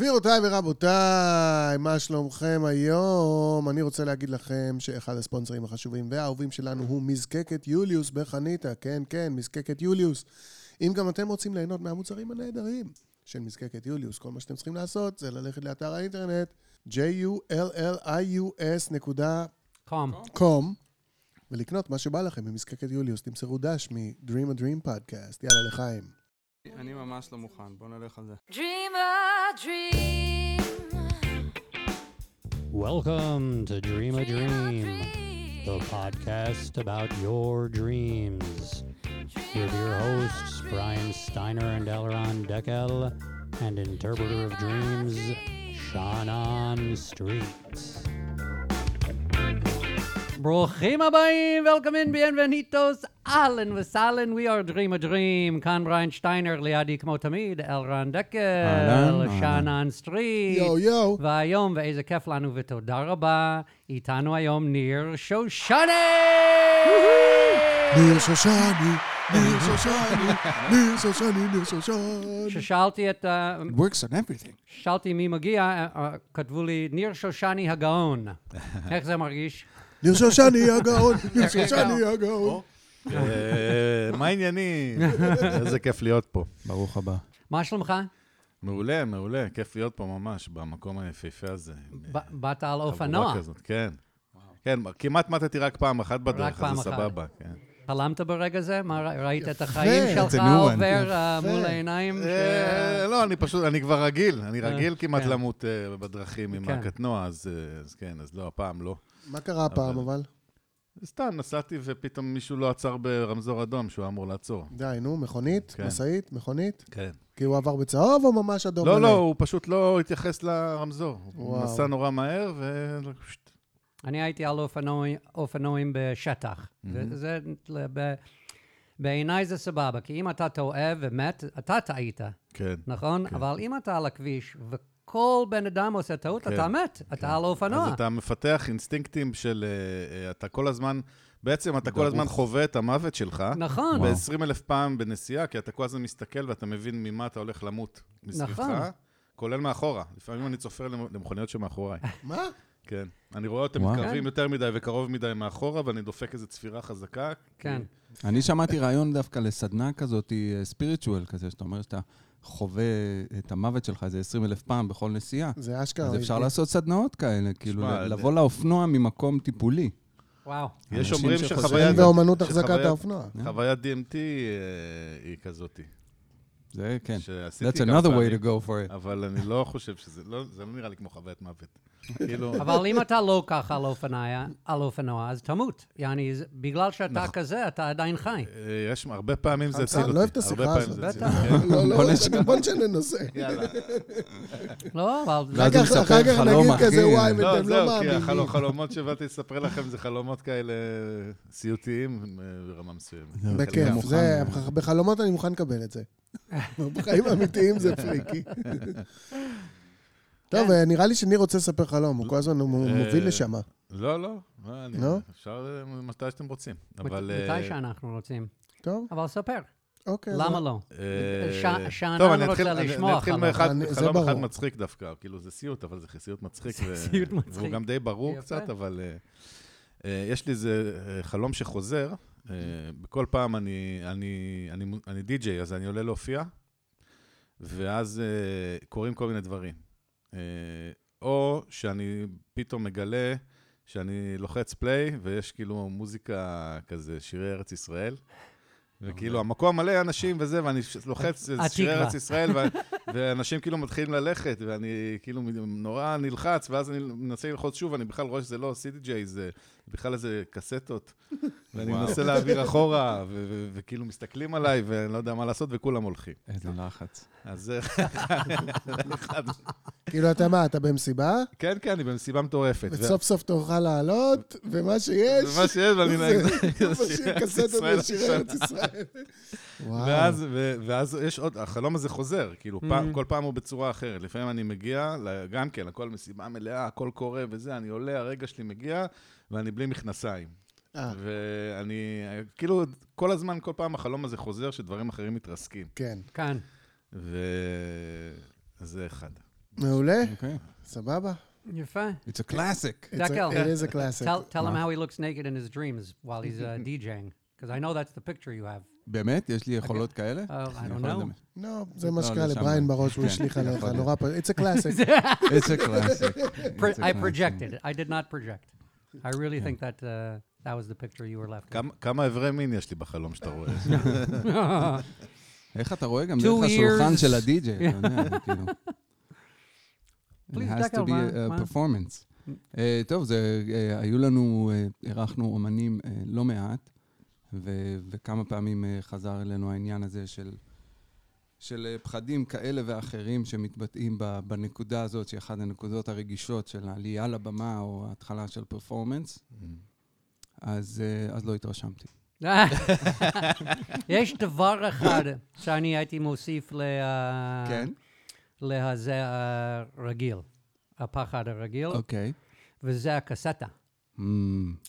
גבירותיי ורבותיי, מה שלומכם היום? אני רוצה להגיד לכם שאחד הספונסרים החשובים והאהובים שלנו הוא מזקקת יוליוס בחניתה. כן, כן, מזקקת יוליוס. אם גם אתם רוצים ליהנות מהמוצרים הנהדרים של מזקקת יוליוס, כל מה שאתם צריכים לעשות זה ללכת לאתר האינטרנט jullius.com ולקנות מה שבא לכם במזקקת יוליוס. תמסרו דש מ-Dream a Dream Podcast. יאללה, לחיים. אני ממש לא מוכן, בוא נלך על זה. Dream a dream. Welcome to Dream a Dream, the podcast about your dreams. With your hosts, Brian Steiner and Elron Deckel, and interpreter of dreams, Shannon Street. ברוכים הבאים, welcome in, bienvenidos, אהלן וסהלן, we are Dream a Dream, כאן בריין שטיינר, לידי כמו תמיד, אלרן דקל, אהלן, אהלן. שאנן סטריט, יואו יואו. והיום, ואיזה כיף לנו ותודה רבה, איתנו היום ניר שושני! ניר שושני, ניר שושני, ניר שושני, ניר שושני. כששאלתי את, ה- works on everything. שאלתי מי מגיע, אה, אה, כתבו לי, ניר שושני הגאון. איך זה מרגיש? ניר שושני הגאון, ניר שושני הגאון. אה, מה העניינים? איזה כיף להיות פה. ברוך הבא. מה שלומך? מעולה, מעולה, כיף להיות פה ממש, במקום היפהפה הזה. ב- באת על אופנוע, כזאת, כן. כן, כמעט מתתי רק פעם אחת בדרך, אז זה. סבבה, כן. חלמת ברגע זה? מה, ראית את. החיים שלך. עובר אה. מול העיניים? אה, לא, אני פשוט, אני כבר רגיל, אני רגיל כמעט כן. למות בדרכים עם כן. הקטנוע, אז אז כן, אז לא, הפעם לא. מה קרה הפעם אבל- אבל? סתם, נסעתי ופתאום מישהו לא עצר ברמזור אדום שהוא היה אמור לעצור. די, נו, מכונית? כן. משאית? מכונית? כן. כי הוא עבר בצהוב או ממש אדום לא, מלא? לא, הוא פשוט לא התייחס לרמזור. הוא וואו. נסע נורא מהר, ו... אני הייתי על אופנוע- אופנועים בשטח. וזה, ב- בעיניי זה סבבה, כי אם אתה טועה ומת, אתה טעית, כן. נכון? אבל אם אתה על הכביש וכל בן אדם עושה טעות, כן, אתה מת, אתה על אופנוע. אז אתה מפתח אינסטינקטים של... אה, אה, אתה כל הזמן... בעצם אתה כל. הזמן חווה את המוות שלך. נכון. וואו. ב-20 אלף פעם בנסיעה, כי אתה כל הזמן מסתכל ואתה מבין ממה אתה הולך למות מסביבך, נכון. כולל מאחורה. לפעמים אני צופר למ- למכוניות שמאחוריי. מה? כן. אני רואה אותם וואו. מתקרבים יותר מדי וקרוב מדי מאחורה, ואני דופק איזו צפירה חזקה. כן. אני שמעתי רעיון דווקא לסדנה כזאת, ספיריטואל כזה, שאתה אומר שאתה חווה את המוות שלך איזה 20 אלף פעם בכל נסיעה. זה אשכרה. אז אפשר. לעשות סדנאות כאלה, כאילו לבוא לאופנוע ממקום טיפולי. וואו. יש אומרים שחוויית... ואומנות החזקת האופנוע. חוויית DMT אה, היא כזאתי. זה כן. That's another way to go for it. אבל אני לא חושב שזה, לא, זה לא נראה לי כמו חוויית מוות. כאילו, אבל אם אתה לא ככה על אופנוע, על אופנוע, אז תמות. יעני, בגלל שאתה נכון. כזה, אתה עדיין חי. אה, יש, הרבה פעמים זה חמצן, הציל אותי. לא אוהב את השיחה הזאת. לא, לא, בוא. בוא נשנה נושא. יאללה. לא, אבל... אחר כך- נגיד כזה, אחי. וואי, לא, אתם לא זהו, כי מאמינים. החלומות שבאתי לספר לכם זה חלומות כאלה סיוטיים אה, ברמה מסוימת. בכיף, בחלומות אני מוכן לקבל את זה. בחיים האמיתיים זה פריקי. טוב, אה, נראה לי שניר רוצה לספר חלום, הוא כל הזמן אה, מוביל לשם. לא, לא, אני- לא? אפשר אה, מתי שאתם רוצים. מתי שאנחנו רוצים. טוב, אבל ספר, אוקיי. למה לא? שאנן טוב, רוצה אתחיל- לשמוע אתחיל חלום. מאחד, אני- זה חלום אחד. מצחיק דווקא, כאילו זה סיוט, אבל זה סיוט מצחיק. סיוט מצחיק. והוא גם די ברור. קצת, אבל יש לי איזה חלום שחוזר. אה, בכל פעם אני, אני, אני, אני די-ג'יי, אז אני עולה להופיע, ואז אה, קורים כל מיני דברים. אה, או שאני פתאום מגלה שאני לוחץ פליי, ויש כאילו מוזיקה כזה, שירי ארץ ישראל. וכאילו, המקום מלא אנשים וזה, ואני לוחץ שירי. ארץ ישראל, ואנשים כאילו מתחילים ללכת, ואני כאילו נורא נלחץ, ואז אני מנסה ללחוץ שוב, אני בכלל רואה שזה לא CDJ, זה בכלל איזה קסטות. ואני וואו. מנסה להעביר אחורה, וכאילו מסתכלים עליי, ואני לא יודע מה לעשות, וכולם הולכים. איזה לחץ. אז זה אחד. כאילו, אתה מה, אתה במסיבה, כן, כן, אני במסיבה מטורפת. וסוף סוף תורך לעלות, ומה שיש, זה מה שיש, ואני. משאיר קסטות בשירי ארץ ישראל. ואז, יש עוד, החלום הזה חוזר, כאילו, פעם, Mm. כל פעם הוא בצורה אחרת. לפעמים אני מגיע, גם כן, הכל מסיבה מלאה, הכל קורה וזה, אני עולה, הרגע שלי מגיע, ואני בלי מכנסיים. אה, ואני, כאילו, כל הזמן, כל פעם החלום הזה חוזר, שדברים אחרים מתרסקים. כן. כאן. וזה אחד. מעולה, אוקיי. סבבה. יפה. It's a classic. It is a classic. Tell, him how he looks naked in his dreams while he's uh, DJing. Because I know that's the picture you have. באמת? יש לי יכולות כאלה? Uh, I אני don't יכול know. לדמיין. לא, זה מה לא, שקרה לשם. לבריין בראש, הוא כן, השליך יכול עליך. נורא פ... It's a classic. It's a classic. I projected. I did not project. I really think that uh, that was the picture you were left with. כמה- אברי מין יש לי בחלום שאתה רואה? איך אתה רואה? גם דרך השולחן. של הדי-ג'יי, אתה יודע, כאילו. It has to be מה- a- מה? performance. אה, טוב, זה, אה, היו לנו, אה, אירחנו אומנים אה, לא מעט, ו- וכמה פעמים אה, חזר אלינו העניין הזה של, של אה, פחדים כאלה ואחרים שמתבטאים בנקודה הזאת, שהיא אחת הנקודות הרגישות של העלייה לבמה או ההתחלה של פרפורמנס, אז, אה, אז לא התרשמתי. יש דבר אחד שאני הייתי מוסיף ל... uh, כן? לזה הרגיל, הפחד הרגיל, אוקיי. וזה הקסטה. Mm,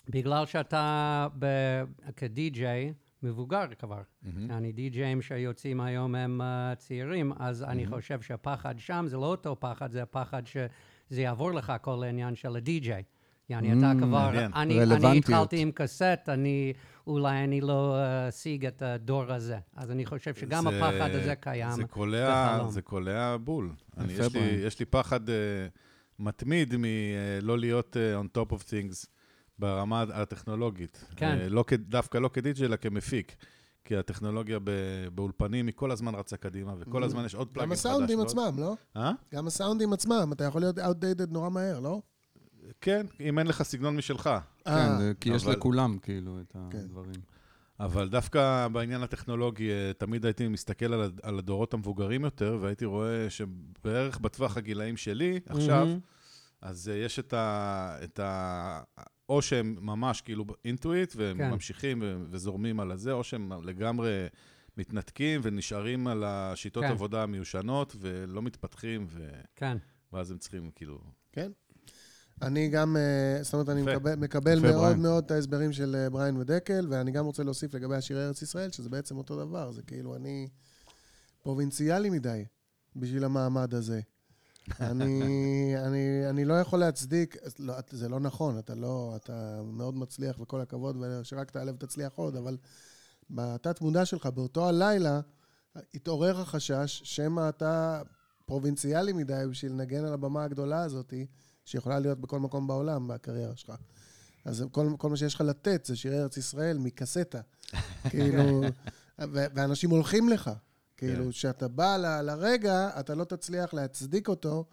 בגלל שאתה ב- כדי-ג'יי מבוגר כבר. אני די-ג'יים שיוצאים היום הם uh, צעירים, אז אני חושב שהפחד שם זה לא אותו פחד, זה הפחד שזה יעבור לך כל העניין של הדי-ג'יי. יעני, אתה כבר, מעניין. אני, אני. התחלתי עם קסט, אני, אולי אני לא אה, אשיג את הדור הזה. אז אני חושב שגם זה- הפחד הזה קיים. זה קולע, בחלום. זה קולע בול. אני, יש, לי. יש לי פחד uh, מתמיד מלא להיות uh, on top of things ברמה הטכנולוגית. כן. Uh, לא, דווקא לא כדיג'י, אלא כמפיק. כי הטכנולוגיה ב, באולפנים היא כל הזמן רצה קדימה, וכל הזמן יש עוד פלאגין גם חדש. הסאונדים עצמם, לא? אה? גם הסאונדים עצמם, אתה יכול להיות outdated נורא מהר, לא? כן, אם אין לך סגנון משלך. כן, אה, זה- כי יש לכולם, כאילו, את כן. הדברים. אבל דווקא בעניין הטכנולוגי, אה, תמיד הייתי מסתכל על, הד- על הדורות המבוגרים יותר, והייתי רואה שבערך בטווח הגילאים שלי, עכשיו, מהמם. אז אה, יש את ה... את ה... או שהם ממש כאילו אינטואיט, והם כן. ממשיכים ו- וזורמים על הזה, או שהם לגמרי מתנתקים ונשארים על השיטות כן. עבודה המיושנות, ולא מתפתחים, ו... כן. ואז הם צריכים כאילו... כן. אני גם, אה, זאת אומרת, אני. מקבל, מקבל מאוד בריין. מאוד את ההסברים של אה, בריין ודקל, ואני גם רוצה להוסיף לגבי השירי ארץ ישראל, שזה בעצם אותו דבר, זה כאילו, אני פרובינציאלי מדי בשביל המעמד הזה. אני, אני, אני לא יכול להצדיק, לא, זה לא נכון, אתה לא, אתה מאוד מצליח וכל הכבוד, ושרק תעלה ותצליח עוד, אבל בתת מודע שלך, באותו הלילה, התעורר החשש שמא אתה פרובינציאלי מדי בשביל לנגן על הבמה הגדולה הזאת, שיכולה להיות בכל מקום בעולם בקריירה שלך. אז כל, כל מה שיש לך לתת זה שירי ארץ ישראל מקסטה. כאילו, ואנשים הולכים לך. כאילו, כשאתה בא ל- לרגע, אתה לא תצליח להצדיק אותו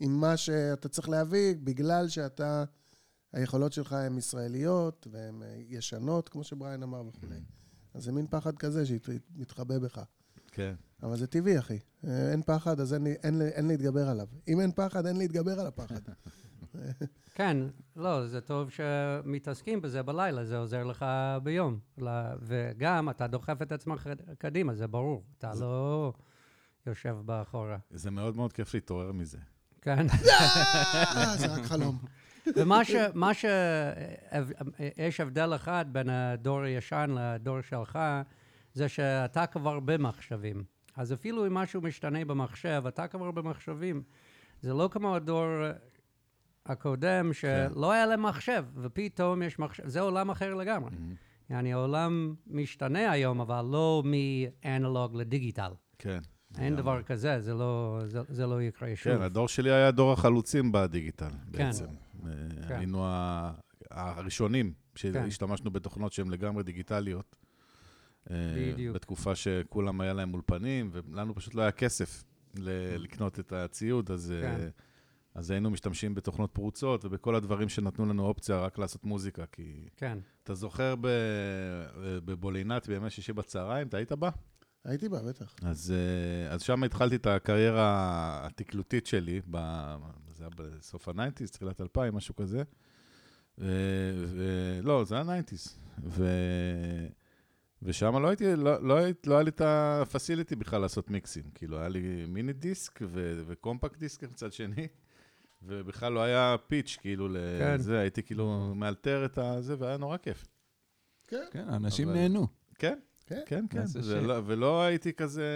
עם מה שאתה צריך להביא, בגלל שאתה, היכולות שלך הן ישראליות, והן אה, ישנות, כמו שבריין אמר וכולי. אז זה מין פחד כזה שמתחבא בך. כן. אבל זה טבעי, אחי. אה, אין פחד, אז אין, אין, לי- אין להתגבר עליו. אם אין פחד, אין להתגבר על הפחד. כן, לא, זה טוב שמתעסקים בזה בלילה, זה עוזר לך ביום. וגם אתה דוחף את עצמך קדימה, זה ברור. אתה לא יושב באחורה. זה מאוד מאוד כיף להתעורר מזה. כן. אה, זה רק חלום. ומה ש... מה ש... יש הבדל אחד בין הדור הישן לדור שלך, זה שאתה כבר במחשבים. אז אפילו אם משהו משתנה במחשב, אתה כבר במחשבים. זה לא כמו הדור הקודם, שלא היה להם מחשב, ופתאום יש מחשב. זה עולם אחר לגמרי. יעני, העולם משתנה היום, אבל לא מאנלוג לדיגיטל. כן. אין דבר כזה, זה לא, זה, זה לא יקרה שוב. כן, הדור שלי היה דור החלוצים בדיגיטל, כן. בעצם. אה, כן. היינו הראשונים שהשתמשנו בתוכנות שהן לגמרי דיגיטליות. אה, בדיוק. בתקופה שכולם היה להם אולפנים, ולנו פשוט לא היה כסף לקנות את הציוד, אז... אה, כן. אז היינו משתמשים בתוכנות פרוצות ובכל הדברים שנתנו לנו אופציה רק לעשות מוזיקה, כי... כן. אתה זוכר ב- בבולינת בימי שישי בצהריים, אתה היית בא? הייתי בה, בטח. אז, אה, אז שם התחלתי את הקריירה התקלוטית שלי, ב, זה היה בסוף ה-90's, תחילת 2000, משהו כזה. ו, ו, לא, זה היה 90's. ו, ושם לא הייתי, לא, לא, הייתי- לא היה לי את הפסיליטי בכלל לעשות מיקסים. כאילו, היה לי מיני דיסק ו, וקומפקט דיסק מצד שני, ובכלל לא היה pitch, כאילו, כן. לזה, הייתי כאילו מאלתר את הזה, והיה נורא כיף. כן. כן, אנשים אבל- נהנו. כן, כן. כן, כן. זה shit. לא- ולא הייתי כזה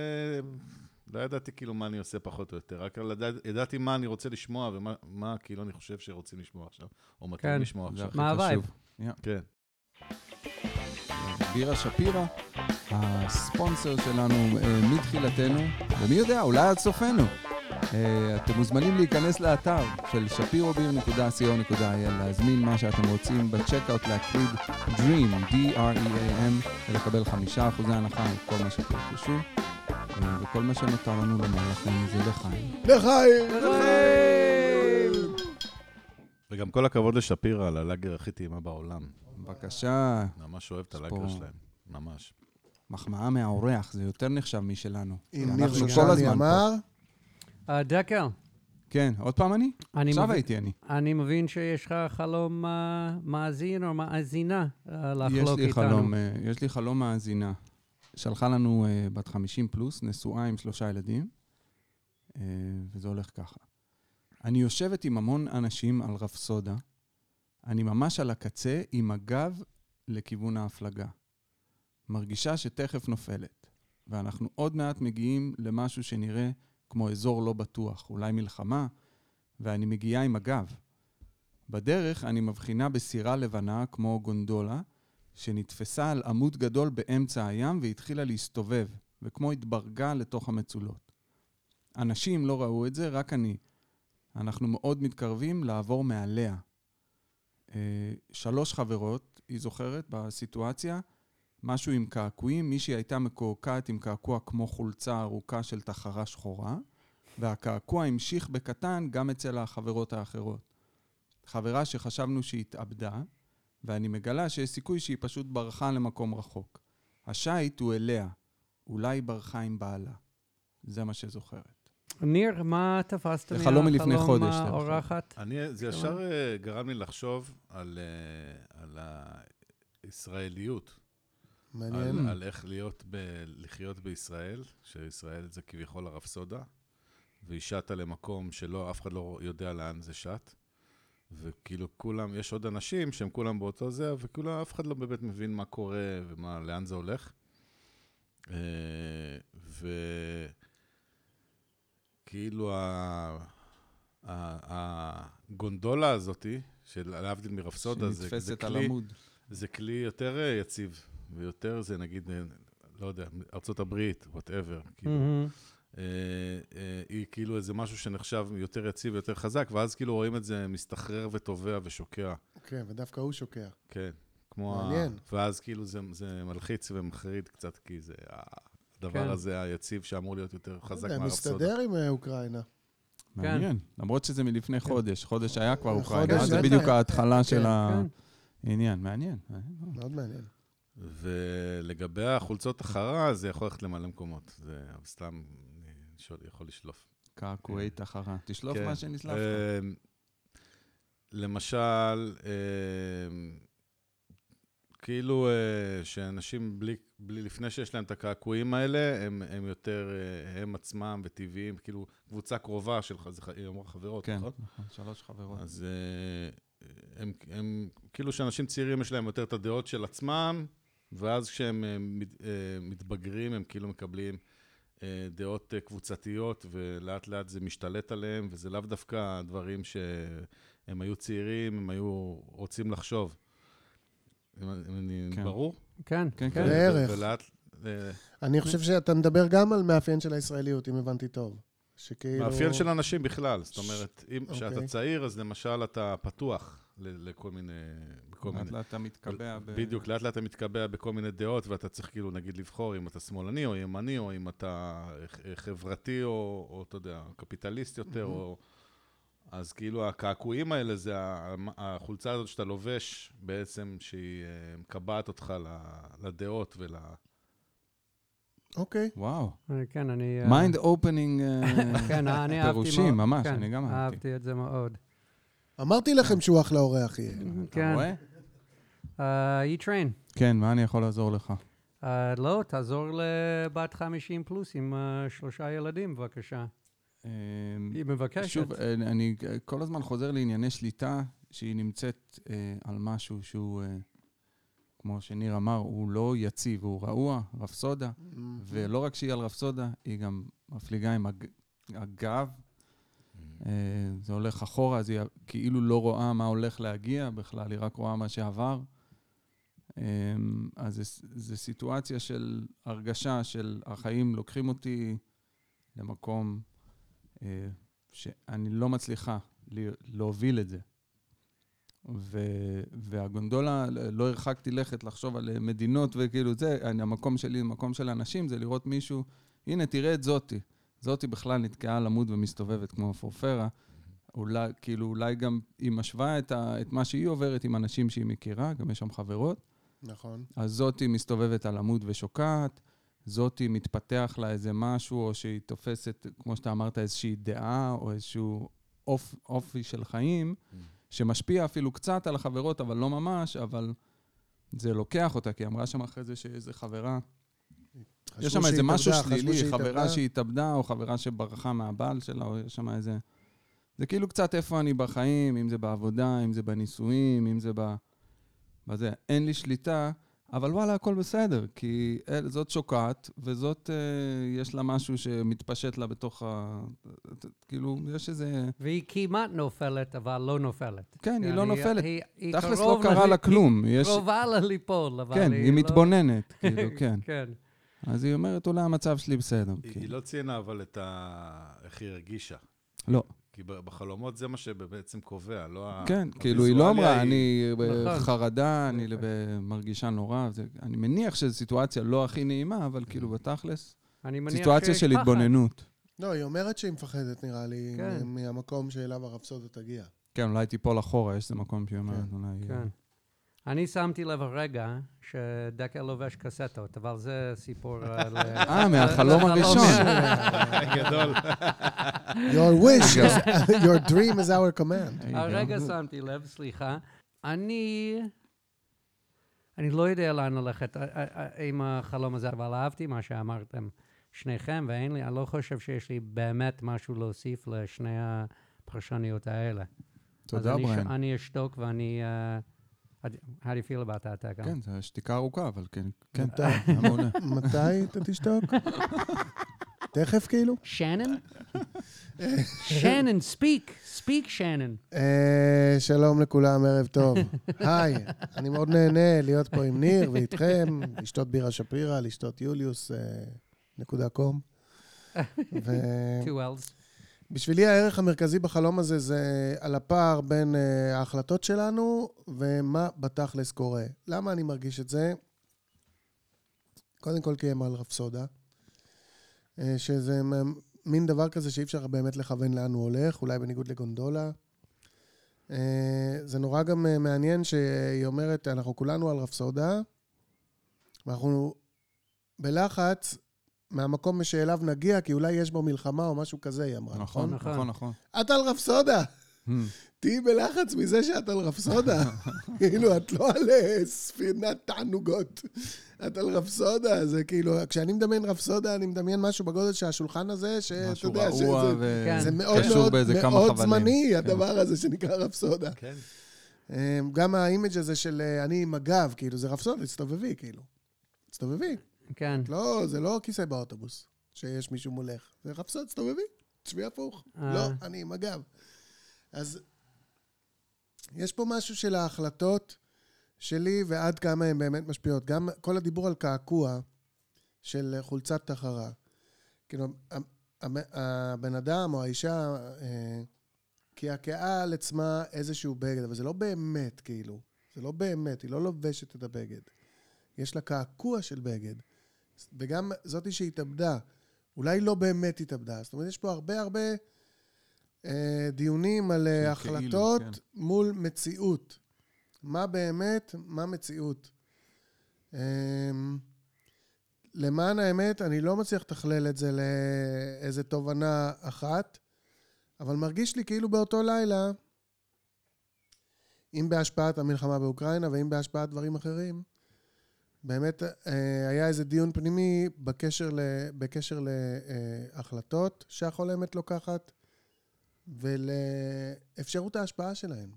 לא ידעתי כאילו מה אני עושה פחות או יותר, רק לדעת- ידעתי מה אני רוצה לשמוע ומה מה כאילו אני חושב שרוצים לשמוע עכשיו, או כן. מתאים לשמוע זה עכשיו. מה ה vibe? חשוב. כן. בירה שפירא, הספונסר שלנו אה, מתחילתנו, ומי יודע, אולי עד סופנו. אה, אתם מוזמנים להיכנס לאתר של שפירוביר.co.il, להזמין מה שאתם רוצים בצ'קאוט, להקליד Dream, D-R-E-A-M, ולקבל חמישה אחוזי הנחה על כל מה שתרכשו. אה, וכל מה שנותר לנו לומר לכם זה לחיים. לחיים! וגם כל הכבוד לשפירא על הלאגר הכי טעימה בעולם. בבקשה, ממש אוהב את הלאגר שלהם, ממש. מחמאה מהאורח, זה יותר נחשב משלנו. אם ניר שושני הזמן פה. אה, דקל, כן, עוד פעם אני? אני עכשיו מבין- הייתי אני. אני מבין שיש לך חלום אה, מאזין או מאזינה יש לחלוק לי איתנו. חלום, אה, יש לי חלום מאזינה. שלחה לנו אה, בת 50 פלוס, נשואה עם שלושה ילדים, אה, וזה הולך ככה. אני יושבת עם המון אנשים על רפסודה, אני ממש על הקצה עם הגב לכיוון ההפלגה. מרגישה שתכף נופלת, ואנחנו עוד מעט מגיעים למשהו שנראה כמו אזור לא בטוח, אולי מלחמה, ואני מגיעה עם הגב. בדרך אני מבחינה בסירה לבנה כמו גונדולה, שנתפסה על עמוד גדול באמצע הים והתחילה להסתובב, וכמו התברגה לתוך המצולות. אנשים לא ראו את זה, רק אני. אנחנו מאוד מתקרבים לעבור מעליה. אה, שלוש חברות, היא זוכרת, בסיטואציה, משהו עם קעקועים, מישהי הייתה מקועקעת עם קעקוע כמו חולצה ארוכה של תחרה שחורה, והקעקוע המשיך בקטן גם אצל החברות האחרות. חברה שחשבנו שהיא התאבדה, ואני מגלה שיש סיכוי שהיא פשוט ברחה למקום רחוק. השיט הוא אליה, אולי היא ברחה עם בעלה. זה מה שזוכרת. ניר, מה תפסת זה חלום מלפני חודש, דרך אגב. האורחת? אני, זה ישר אה, גרם לי לחשוב על, אה, על הישראליות. מעניין. על, על איך להיות ב, לחיות בישראל, שישראל זה כביכול הרפסודה, והיא שטה למקום שלא, אף אחד לא יודע לאן זה שט. וכאילו כולם, יש עוד אנשים שהם כולם באותו זה, וכאילו אף אחד לא באמת מבין מה קורה ומה, לאן זה הולך. אה, וכאילו ה... ה- הגונדולה הזאתי, של להבדיל מרפסודה, זה, זה שנתפסת על כלי, עמוד. זה כלי יותר אה, יציב, ויותר זה נגיד, אה, לא יודע, ארצות הברית, וואטאבר. כאילו, מהמם. אה, אה, היא כאילו איזה משהו שנחשב יותר יציב ויותר חזק, ואז כאילו רואים את זה מסתחרר וטובע ושוקע. כן, ודווקא הוא שוקע. כן, כמו... מעניין. ה... ואז כאילו זה, זה מלחיץ ומחריד קצת, כי זה הדבר כן. הזה היציב שאמור להיות יותר לא חזק מהרפסודה. מסתדר עם אה, אוקראינה. מעניין. למרות שזה מלפני חודש. חודש היה כבר אוקראינה, זה. בדיוק ההתחלה של כן, כן. העניין. מעניין. מאוד מעניין. ולגבי החולצות החרה, זה יכול ללכת למלא מקומות. זה סתם, יכול לשלוף. קעקועי תחרה. תשלוף כן. מה שנשלף לך. אמ, למשל, אמ, כאילו אה, שאנשים בלי, בלי, לפני שיש להם את הקעקועים האלה, הם, הם יותר, אה, הם עצמם וטבעיים, כאילו קבוצה קרובה של, היא אמרה חברות, כן, נכון? נכון, שלוש חברות. אז אה, הם, הם, כאילו שאנשים צעירים יש להם יותר את הדעות של עצמם, ואז כשהם אה, מת- אה, מתבגרים, הם כאילו מקבלים אה, דעות קבוצתיות, ולאט לאט זה משתלט עליהם, וזה לאו דווקא דברים שהם היו צעירים, הם היו רוצים לחשוב. אני, כן. ברור? כן, כן, כן. בערך. ולאט, אני חושב שאתה מדבר גם על מאפיין של הישראליות, אם הבנתי טוב. שכאילו... מאפיין של אנשים בכלל, זאת אומרת, אם אוקיי. כשאתה צעיר, אז למשל אתה פתוח לכל מיני... לאט לאט אתה מתקבע ב... בדיוק, לאט לאט אתה מתקבע בכל מיני דעות, ואתה צריך כאילו, נגיד, לבחור אם אתה שמאלני או ימני, או אם אתה חברתי, או, או אתה יודע, קפיטליסט יותר, או... אז כאילו, הקעקועים האלה, זה ה- החולצה הזאת שאתה לובש, בעצם, שהיא אה, מקבעת אותך לדעות ול... אוקיי. וואו. אה, כן, אני... mind opening כן. פירושים, ממש, כן, אני גם אהבתי. אהבתי את זה מאוד. אמרתי לכם שהוא אחלה אורח יהיה. אתה כן. רואה? אה, E-Train. כן, מה אני יכול לעזור לך? אה, לא, תעזור לבת 50 פלוס עם אה, שלושה ילדים, בבקשה. אמ, היא מבקשת. שוב, אה, אני אה, כל הזמן חוזר לענייני שליטה, שהיא נמצאת אה, על משהו שהוא כמו שניר אמר, הוא לא יציב, הוא רעוע, רפסודה. ולא רק שהיא על רפסודה, היא גם מפליגה עם הג... הגב. אה, זה הולך אחורה, אז היא כאילו לא רואה מה הולך להגיע בכלל, היא רק רואה מה שעבר. אה, אז זה סיטואציה של הרגשה של החיים לוקחים אותי למקום אה, שאני לא מצליחה להוביל את זה. והגונדולה, לא הרחקתי לכת לחשוב על מדינות וכאילו זה, המקום שלי, המקום של אנשים, זה לראות מישהו, הנה, תראה את זאתי. זאתי בכלל נתקעה על עמוד ומסתובבת כמו פורפרה. אולי, כאילו, אולי גם היא משווה את, ה, את מה שהיא עוברת עם אנשים שהיא מכירה, גם יש שם חברות. נכון. אז זאתי מסתובבת על עמוד ושוקעת, זאתי מתפתח לה איזה משהו, או שהיא תופסת, כמו שאתה אמרת, איזושהי דעה, או איזשהו אופ, אופי של חיים, שמשפיע אפילו קצת על החברות, אבל לא ממש, אבל זה לוקח אותה, כי היא אמרה שם אחרי זה שאיזה חברה, יש שם איזה משהו שלילי, שהיא חברה התאבדה. שהתאבדה, או חברה שברחה מהבעל שלה, או יש שם איזה... זה כאילו קצת איפה אני בחיים, אם זה בעבודה, אם זה בנישואים, אם זה ב... בזה. אין לי שליטה, אבל וואלה, הכל בסדר, כי אל- זאת שוקעת, וזאת, אה, יש לה משהו שמתפשט לה בתוך ה... כאילו, יש איזה... והיא כמעט נופלת, אבל לא נופלת. כן, היא לא נופלת. היא- היא תכלס לא קרה לה כלום. היא יש... קרובה לה ליפול, אבל כן, היא היא לא- מתבוננת, כאילו, כן. כן. אז היא אומרת, אולי המצב שלי בסדר. היא כאילו. היא לא ציינה אבל את ה... איך היא הרגישה. לא. כי בחלומות זה מה שבעצם קובע, לא ה... כן, כאילו, היא לא אמרה, היא- אני נכון. בחרדה, אני לב- מרגישה נורא. זה- אני מניח שזו סיטואציה לא הכי נעימה, אבל כאילו, בתכלס, אני מניח סיטואציה של פחד. התבוננות. לא, היא אומרת שהיא מפחדת, נראה לי, כן. מהמקום שאליו הרפסודה תגיע. כן, אולי תיפול אחורה, יש איזה מקום שהיא אומרת, כן. אולי... כן. אני שמתי לב הרגע שדקל לובש קסטות, אבל זה סיפור... אה, אה, מהחלום הראשון. גדול. Your wish, is, your dream is our command. הרגע שמתי לב, סליחה. אני... אני לא יודע לאן ללכת אה, אה, עם החלום הזה, אבל אהבתי מה שאמרתם שניכם, ואין לי, אני לא חושב שיש לי באמת משהו להוסיף לשני הפרשניות האלה. תודה, אז בריין. אני אשתוק ואני... uh, how do you feel about that, Taka? כן, זו שתיקה ארוכה, אבל כן. כן, מתי? אתה תשתוק? תכף כאילו? Shannon? Shannon, speak. Speak, Shannon. אה, שלום לכולם, ערב טוב. היי, אני מאוד נהנה להיות פה עם ניר ואיתכם, לשתות בירה שפירא, לשתות יוליוס אה, נקודה קום. ו- Two L's. בשבילי הערך המרכזי בחלום הזה זה על הפער בין אה, ההחלטות שלנו ומה בתכלס קורה. למה אני מרגיש את זה? קודם כל כי הם על רפסודה, אה, שזה מין דבר כזה שאי אפשר באמת לכוון לאן הוא הולך, אולי בניגוד לגונדולה. אה, זה נורא גם מעניין שהיא אומרת, אנחנו כולנו על רפסודה, ואנחנו בלחץ מהמקום שאליו נגיע, כי אולי יש בו מלחמה או משהו כזה, היא אמרה, נכון, נכון? נכון, נכון. את על רפסודה. Hmm. תהיי בלחץ מזה שאת על רפסודה. כאילו, את לא על אה, ספינת תענוגות. את על רפסודה, זה כאילו, כשאני מדמיין רפסודה, אני מדמיין משהו בגודל של השולחן הזה, שאתה משהו יודע, רעוע שזה- ו... כן. זה מאוד קשור מאוד באיזה כמה מאוד. זמני, כן. הדבר הזה שנקרא רפסודה. כן. אה, גם ה image הזה של אה, אני עם הגב, כאילו, זה רפסודה, תסתובבי, כאילו. תסתובבי. כן. לא, זה לא כיסא באוטובוס, שיש מישהו מולך. זה רפסוד, תסתובבי, תשבי הפוך. אה. לא, אני עם הגב. אז יש פה משהו של ההחלטות שלי ועד כמה הן באמת משפיעות. גם כל הדיבור על קעקוע של חולצת תחרה. כאילו, הבן אדם או האישה אה, קעקעה על עצמה איזשהו בגד, אבל זה לא באמת, כאילו. זה לא באמת, היא לא לובשת את הבגד. יש לה קעקוע של בגד. וגם זאתי שהתאבדה, אולי לא באמת התאבדה. זאת אומרת, יש פה הרבה הרבה אה, דיונים על אה, כאילו, החלטות כן. מול מציאות. מה באמת, מה מציאות. אה, למען האמת, אני לא מצליח לתכלל את זה לאיזה תובנה אחת, אבל מרגיש לי כאילו באותו לילה, אם בהשפעת המלחמה באוקראינה ואם בהשפעת דברים אחרים, באמת אה, היה איזה דיון פנימי בקשר, ל, בקשר להחלטות שהחולמת לוקחת ולאפשרות ההשפעה שלהן.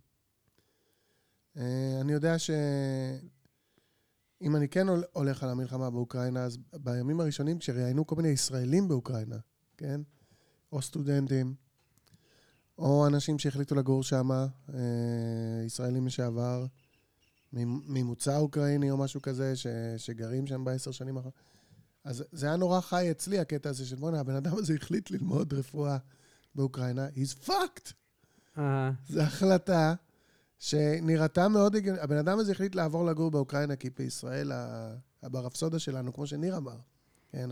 אה, אני יודע אם אני כן הול- הולך על המלחמה באוקראינה, אז בימים הראשונים כשראיינו כל מיני ישראלים באוקראינה, כן? או סטודנטים, או אנשים שהחליטו לגור שם, אה, ישראלים לשעבר, ממוצא אוקראיני או משהו כזה, ש, שגרים שם בעשר שנים האחרונות. אז זה היה נורא חי אצלי, הקטע הזה של בואנה, הבן אדם הזה החליט ללמוד רפואה באוקראינה, he's fucked. אה, זו החלטה שנראתה מאוד הגיונית. הבן אדם הזה החליט לעבור לגור באוקראינה, כי בישראל, ה- ברפסודה שלנו, כמו שניר אמר, כן,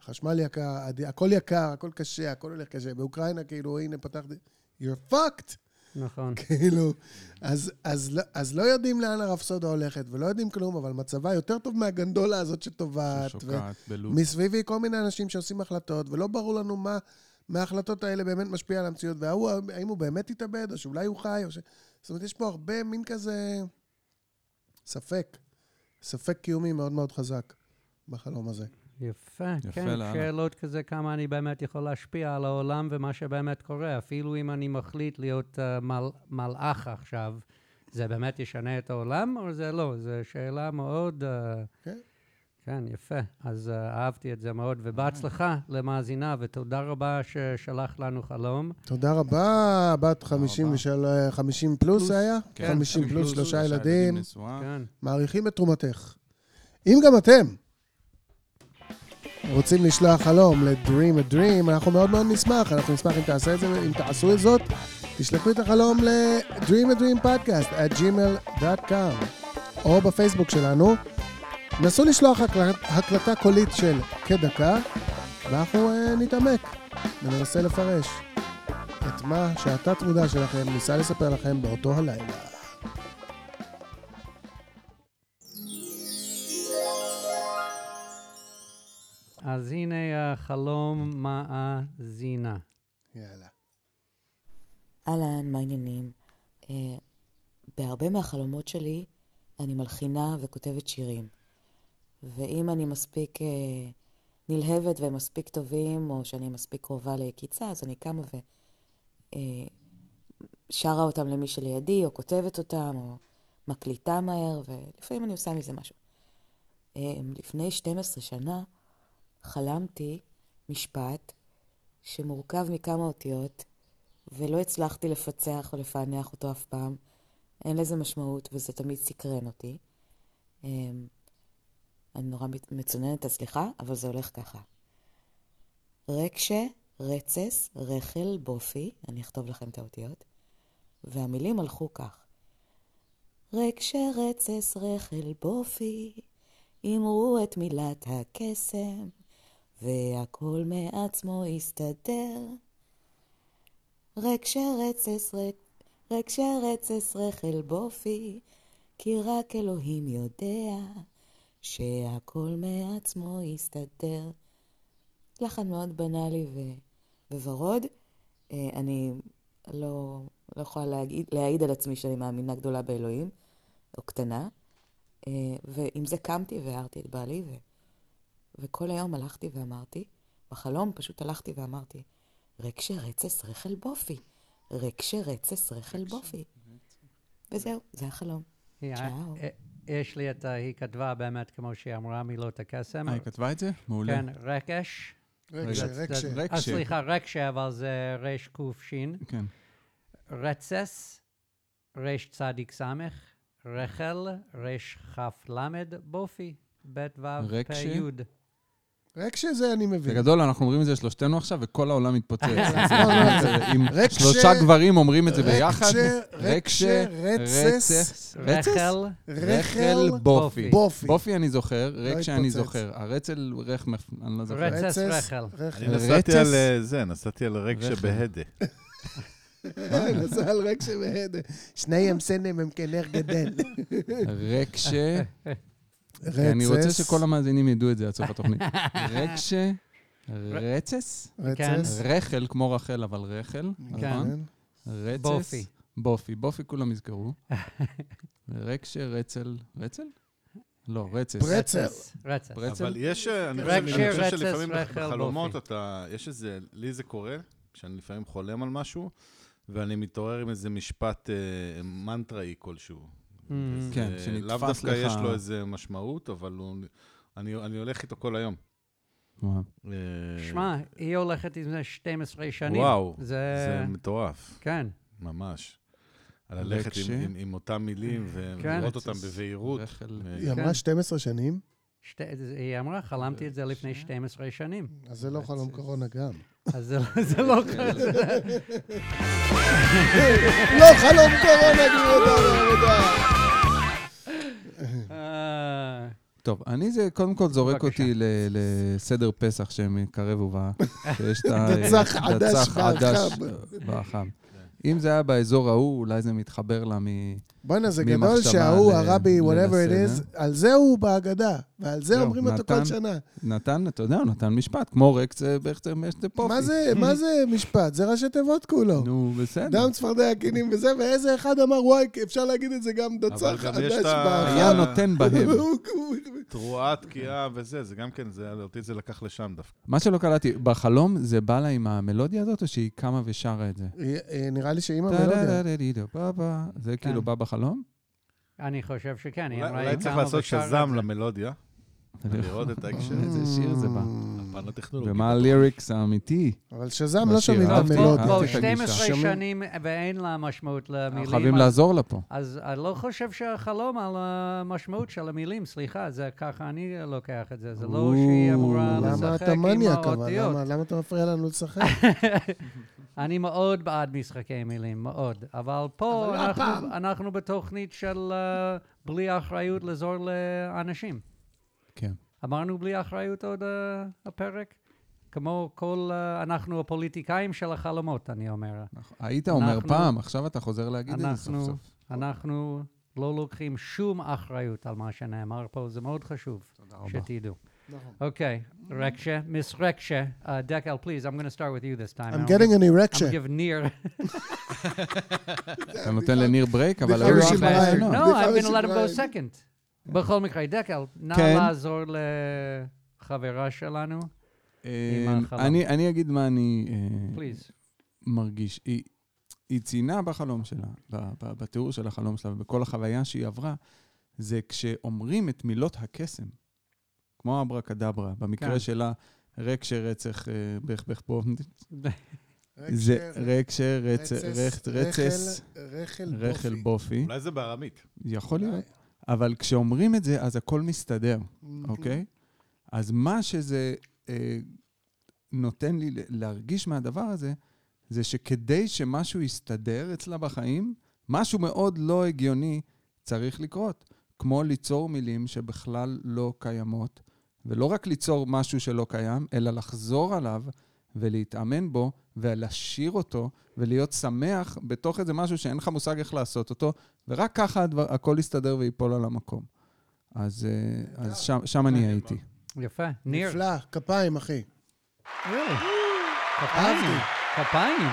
החשמל יקר, הכל יקר, הכל קשה, הכל הולך קשה. באוקראינה, כאילו, הנה, פתחתי, you're fucked. נכון. כאילו, אז, אז, לא- אז לא יודעים לאן הרפסודה הולכת, ולא יודעים כלום, אבל מצבה יותר טוב מהגנדולה הזאת שטובעת. ו- ששוקעת בלוט. מסביבי כל מיני אנשים שעושים החלטות, ולא ברור לנו מה מההחלטות האלה באמת משפיע על המציאות, וההוא, האם הוא באמת התאבד, או שאולי הוא חי, או ש... זאת אומרת, יש פה הרבה מין כזה ספק, ספק קיומי מאוד מאוד חזק בחלום הזה. יפה, יפה כן, לאללה. שאלות כזה, כמה אני באמת יכול להשפיע על העולם ומה שבאמת קורה. אפילו אם אני מחליט להיות uh, מל, מלאך עכשיו, זה באמת ישנה את העולם או זה לא? זו שאלה מאוד... Uh, כן. כן, יפה. אז uh, אהבתי את זה מאוד, ובהצלחה למאזינה, ותודה רבה ששלח לנו חלום. תודה רבה, בת 50, ושל... 50 פלוס פלוס. היה? כן, 50 פלוס, שלושה שלושה ילדים, נשואה. כן. מעריכים את תרומתך. אם גם אתם רוצים לשלוח חלום ל-Dream a Dream, אנחנו מאוד מאוד נשמח. אנחנו נשמח אם תעשה את זה, אם תעשו את זאת, תשלחו את החלום ל-Dream a Dream podcast at gmail.com או בפייסבוק שלנו. נסו לשלוח הקלט, הקלטה קולית של כדקה, ואנחנו uh, נתעמק וננסה לפרש את מה שהתת-מודע שלכם ניסה לספר לכם באותו הלילה. אז הנה החלום מאזינה. יאללה. אהלן, מה העניינים? אה, בהרבה מהחלומות שלי אני מלחינה וכותבת שירים. ואם אני מספיק אה, נלהבת והם מספיק טובים, או שאני מספיק קרובה ליקיצה, אז אני קמה ושרה אותם למי שלידי, או כותבת אותם, או מקליטה מהר, ולפעמים אני עושה מזה משהו. אה, לפני 12 שנה חלמתי משפט שמורכב מכמה אותיות, ולא הצלחתי לפצח או לפענח אותו אף פעם. אין לזה משמעות, וזה תמיד סקרן אותי. אמ, אני נורא מצוננת, אז סליחה, אבל זה הולך ככה. רקשה, רצס, רחל, בופי, אני אכתוב לכם את האותיות, והמילים הלכו כך. רקשה, רצס, רחל, בופי, אמרו את מילת הקסם, והכל מעצמו יסתדר. רק שרצס, רק, רק שרצס רחל בופי, כי רק אלוהים יודע שהכל מעצמו יסתדר. לחן מאוד בנאלי. וורוד. אה, אני לא, לא יכולה להגיד, להעיד על עצמי שאני מאמינה גדולה באלוהים, או קטנה. אה, ועם זה קמתי והערתי את בעלי. וכל היום הלכתי ואמרתי, בחלום פשוט הלכתי ואמרתי, רק שרצס רחל בופי, רק שרצס רחל בופי. וזהו, זה החלום. היא- צ'או. אה, יש לי את ה... היא כתבה באמת, כמו שהיא אמרה, מילות הקסם. אה, היא כתבה את זה? מעולה. כן, רקש. רקשה. אה, סליחה, רקשה, אבל זה רש שין. כן. רצס, רש צדיק סמך, רחל, רש למד, בופי, בית ו' פ' רקשה? י'. רקשה זה אני מבין. בגדול, אנחנו אומרים את זה שלושתנו עכשיו, וכל העולם מתפוצץ. לא, לא, אם רק שלושה ש- גברים אומרים את זה ביחד, רקשה, רקשה, רצס, רצס, רחל, רחל, בופי. בופי. אני זוכר, לא רק שאני התפוצץ. זוכר. הרצל, מפ- אני לא זוכר. רצס, רחל. אני נסעתי. על אה, זה, נסעתי על רגשה רחל. בהדה. נסע על רקשה והדה. שניהם סנם הם כנר גדל. רקשה, רצס. אני רוצה שכל המאזינים ידעו את זה עד סוף התוכנית. רקשה, רצס, כן. רצס. רחל, כמו רחל, אבל רחל, נכון? רצס, בופי. בופי, בופי כולם יזכרו. רקשה, רצל, רצל? לא, רצס. ברצל. רצס. אבל יש, אה, אני חושב שלפעמים בחלומות. אתה, יש איזה, לי זה קורה, כשאני לפעמים חולם על משהו, ואני מתעורר עם איזה משפט אה, מנטראי כלשהו. Mm. כן, אה, שנתפס לאו דווקא לך- יש לו איזה משמעות, אבל הוא, אני, אני הולך איתו כל היום. אה, שמע, היא הולכת עם זה 12 שנים. וואו, זה... זה מטורף, כן. ממש. ללכת. עם, עם, עם אותם מילים כן. ולראות אותם בבהירות. אה, היא אמרה כן. 12 שנים, שתי, היא אמרה, חלמתי את זה לפני 12 שנים. אז זה לא חלום קורונה גם. אז זה, זה לא... לא חלום קורונה, גבירותיי ורבותיי. אה, טוב, אני זה קודם כל זורק. אותי ל- לסדר פסח שמקרב ובא. שיש את ה... דצח עדש. והחם. אם זה היה באזור ההוא, אולי זה מתחבר לה מ... בואנה, זה גדול שההוא, הרבי, whatever it לסדר. is, על זה הוא בהגדה, ועל זה זהו, אומרים אותו כל נתן- שנה. נתן, אתה יודע, הוא נתן משפט, כמו רקס בכצר משתה פופי. מה זה, מה זה משפט? זה ראשי תיבות כולו. נו, בסדר. דם צפרדע הקינים וזה, ואיזה אחד אמר, וואי, אפשר להגיד את זה גם את ה- בהחם. היה נותן בהם. תרועה, תקיעה וזה, זה גם כן, זה, אותי זה לקח לשם דווקא. מה שלא קלטתי, בחלום זה בא לה עם המלודיה הזאת, או שהיא קמה ושרה את זה? אה, אה, נראה לי שעם המלודיה. זה כאילו בא בחלום? אני חושב שכן. היא אולי, אמרה, אולי צריך לעשות שזם זה. למלודיה, לראות את ההקשר. איזה שיר זה בא. הפן הטכנולוגי. ומה הליריקס האמיתי? אבל שזם לא? שומעים את המלודיה. בוא, אהבתי את הגישה. 12 שומעים- שנים ואין לה משמעות למילים. אנחנו חייבים לעזור לה פה. אז אני לא חושב שהחלום על המשמעות של המילים, סליחה, זה ככה אני לוקח את זה. זה לא שהיא אמורה למה לשחק אתה עם מניאק אבל? האותיות. למה- למה אתה מפריע לנו לשחק? אני מאוד בעד משחקי מילים, מאוד. אבל פה אבל לא אנחנו, הפעם. אנחנו בתוכנית של אה, בלי אחריות לעזור לאנשים. כן. אמרנו בלי אחריות עוד אה, הפרק? כמו כל, אה, אנחנו הפוליטיקאים של החלומות, אני אומר. נכון. היית אומר אנחנו- פעם, עכשיו אתה חוזר להגיד את זה סוף אנחנו, סוף. אנחנו לא לוקחים שום אחריות על מה שנאמר פה, זה מאוד חשוב תודה שתדעו. אוקיי, רקשה, מיס רקשה, uh, דקל, please, I'm going to start with you this time. I'm I'll getting give- an I'm erection. give Nir. אתה נותן לניר ברייק, אבל לך בריין. רעיונות. No, I'm going to let him go second. בכל מקרה, דקל, נא. לעזור לחברה שלנו, אה, החלום. אני אגיד מה אני please. מרגיש. היא- ציינה בחלום שלה, בתיאור של החלום שלה ובכל החוויה שהיא עברה, זה כשאומרים את מילות הקסם, כמו אברה קדברה, במקרה כן. שלה, רק שרצח, אה, בך בך בו, רק זה ש- רק שרצח, רצס- רצס, רחל רחל בופי. אולי זה בארמית. יכול להיות. אבל כשאומרים את זה, אז הכל מסתדר. אוקיי? אז מה שזה אה, נותן לי להרגיש מהדבר הזה, זה שכדי שמשהו יסתדר אצלה בחיים, משהו מאוד לא הגיוני צריך לקרות. כמו ליצור מילים שבכלל לא קיימות, ולא רק ליצור משהו שלא קיים, אלא לחזור עליו ולהתאמן בו, ולשיר אותו, ולהיות שמח בתוך איזה משהו שאין לך מושג איך לעשות אותו, ורק ככה הדבר, הכל יסתדר וייפול על המקום. אז, אה, אז שם, שם אני הייתי. יפה. ניר. נפלא, כפיים, אחי. אהבתי. כפיים.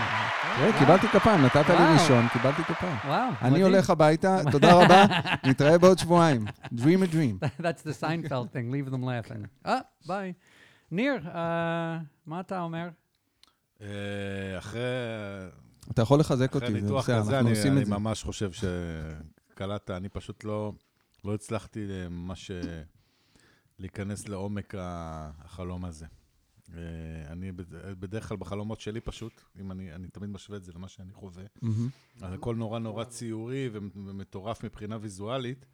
תראה, קיבלתי כפיים, נתת לי. ראשון, קיבלתי כפיים. וואו. אני. הולך הביתה, תודה רבה, נתראה בעוד שבועיים. Dream a dream. That's the Seinfeld thing, leave them laughing. אה, ביי. ניר, אה, מה אתה אומר? אה, אחרי אתה יכול לחזק אותי, זה בסדר, אנחנו אני עושים אני את זה. ממש חושב שקלטת, אני פשוט לא לא הצלחתי ממש אה, להיכנס לעומק החלום הזה. אני בד- בדרך כלל בחלומות שלי פשוט, אם אני אני תמיד משווה את זה למה שאני חווה. אז הכל נורא נורא ציורי ומטורף מבחינה ויזואלית,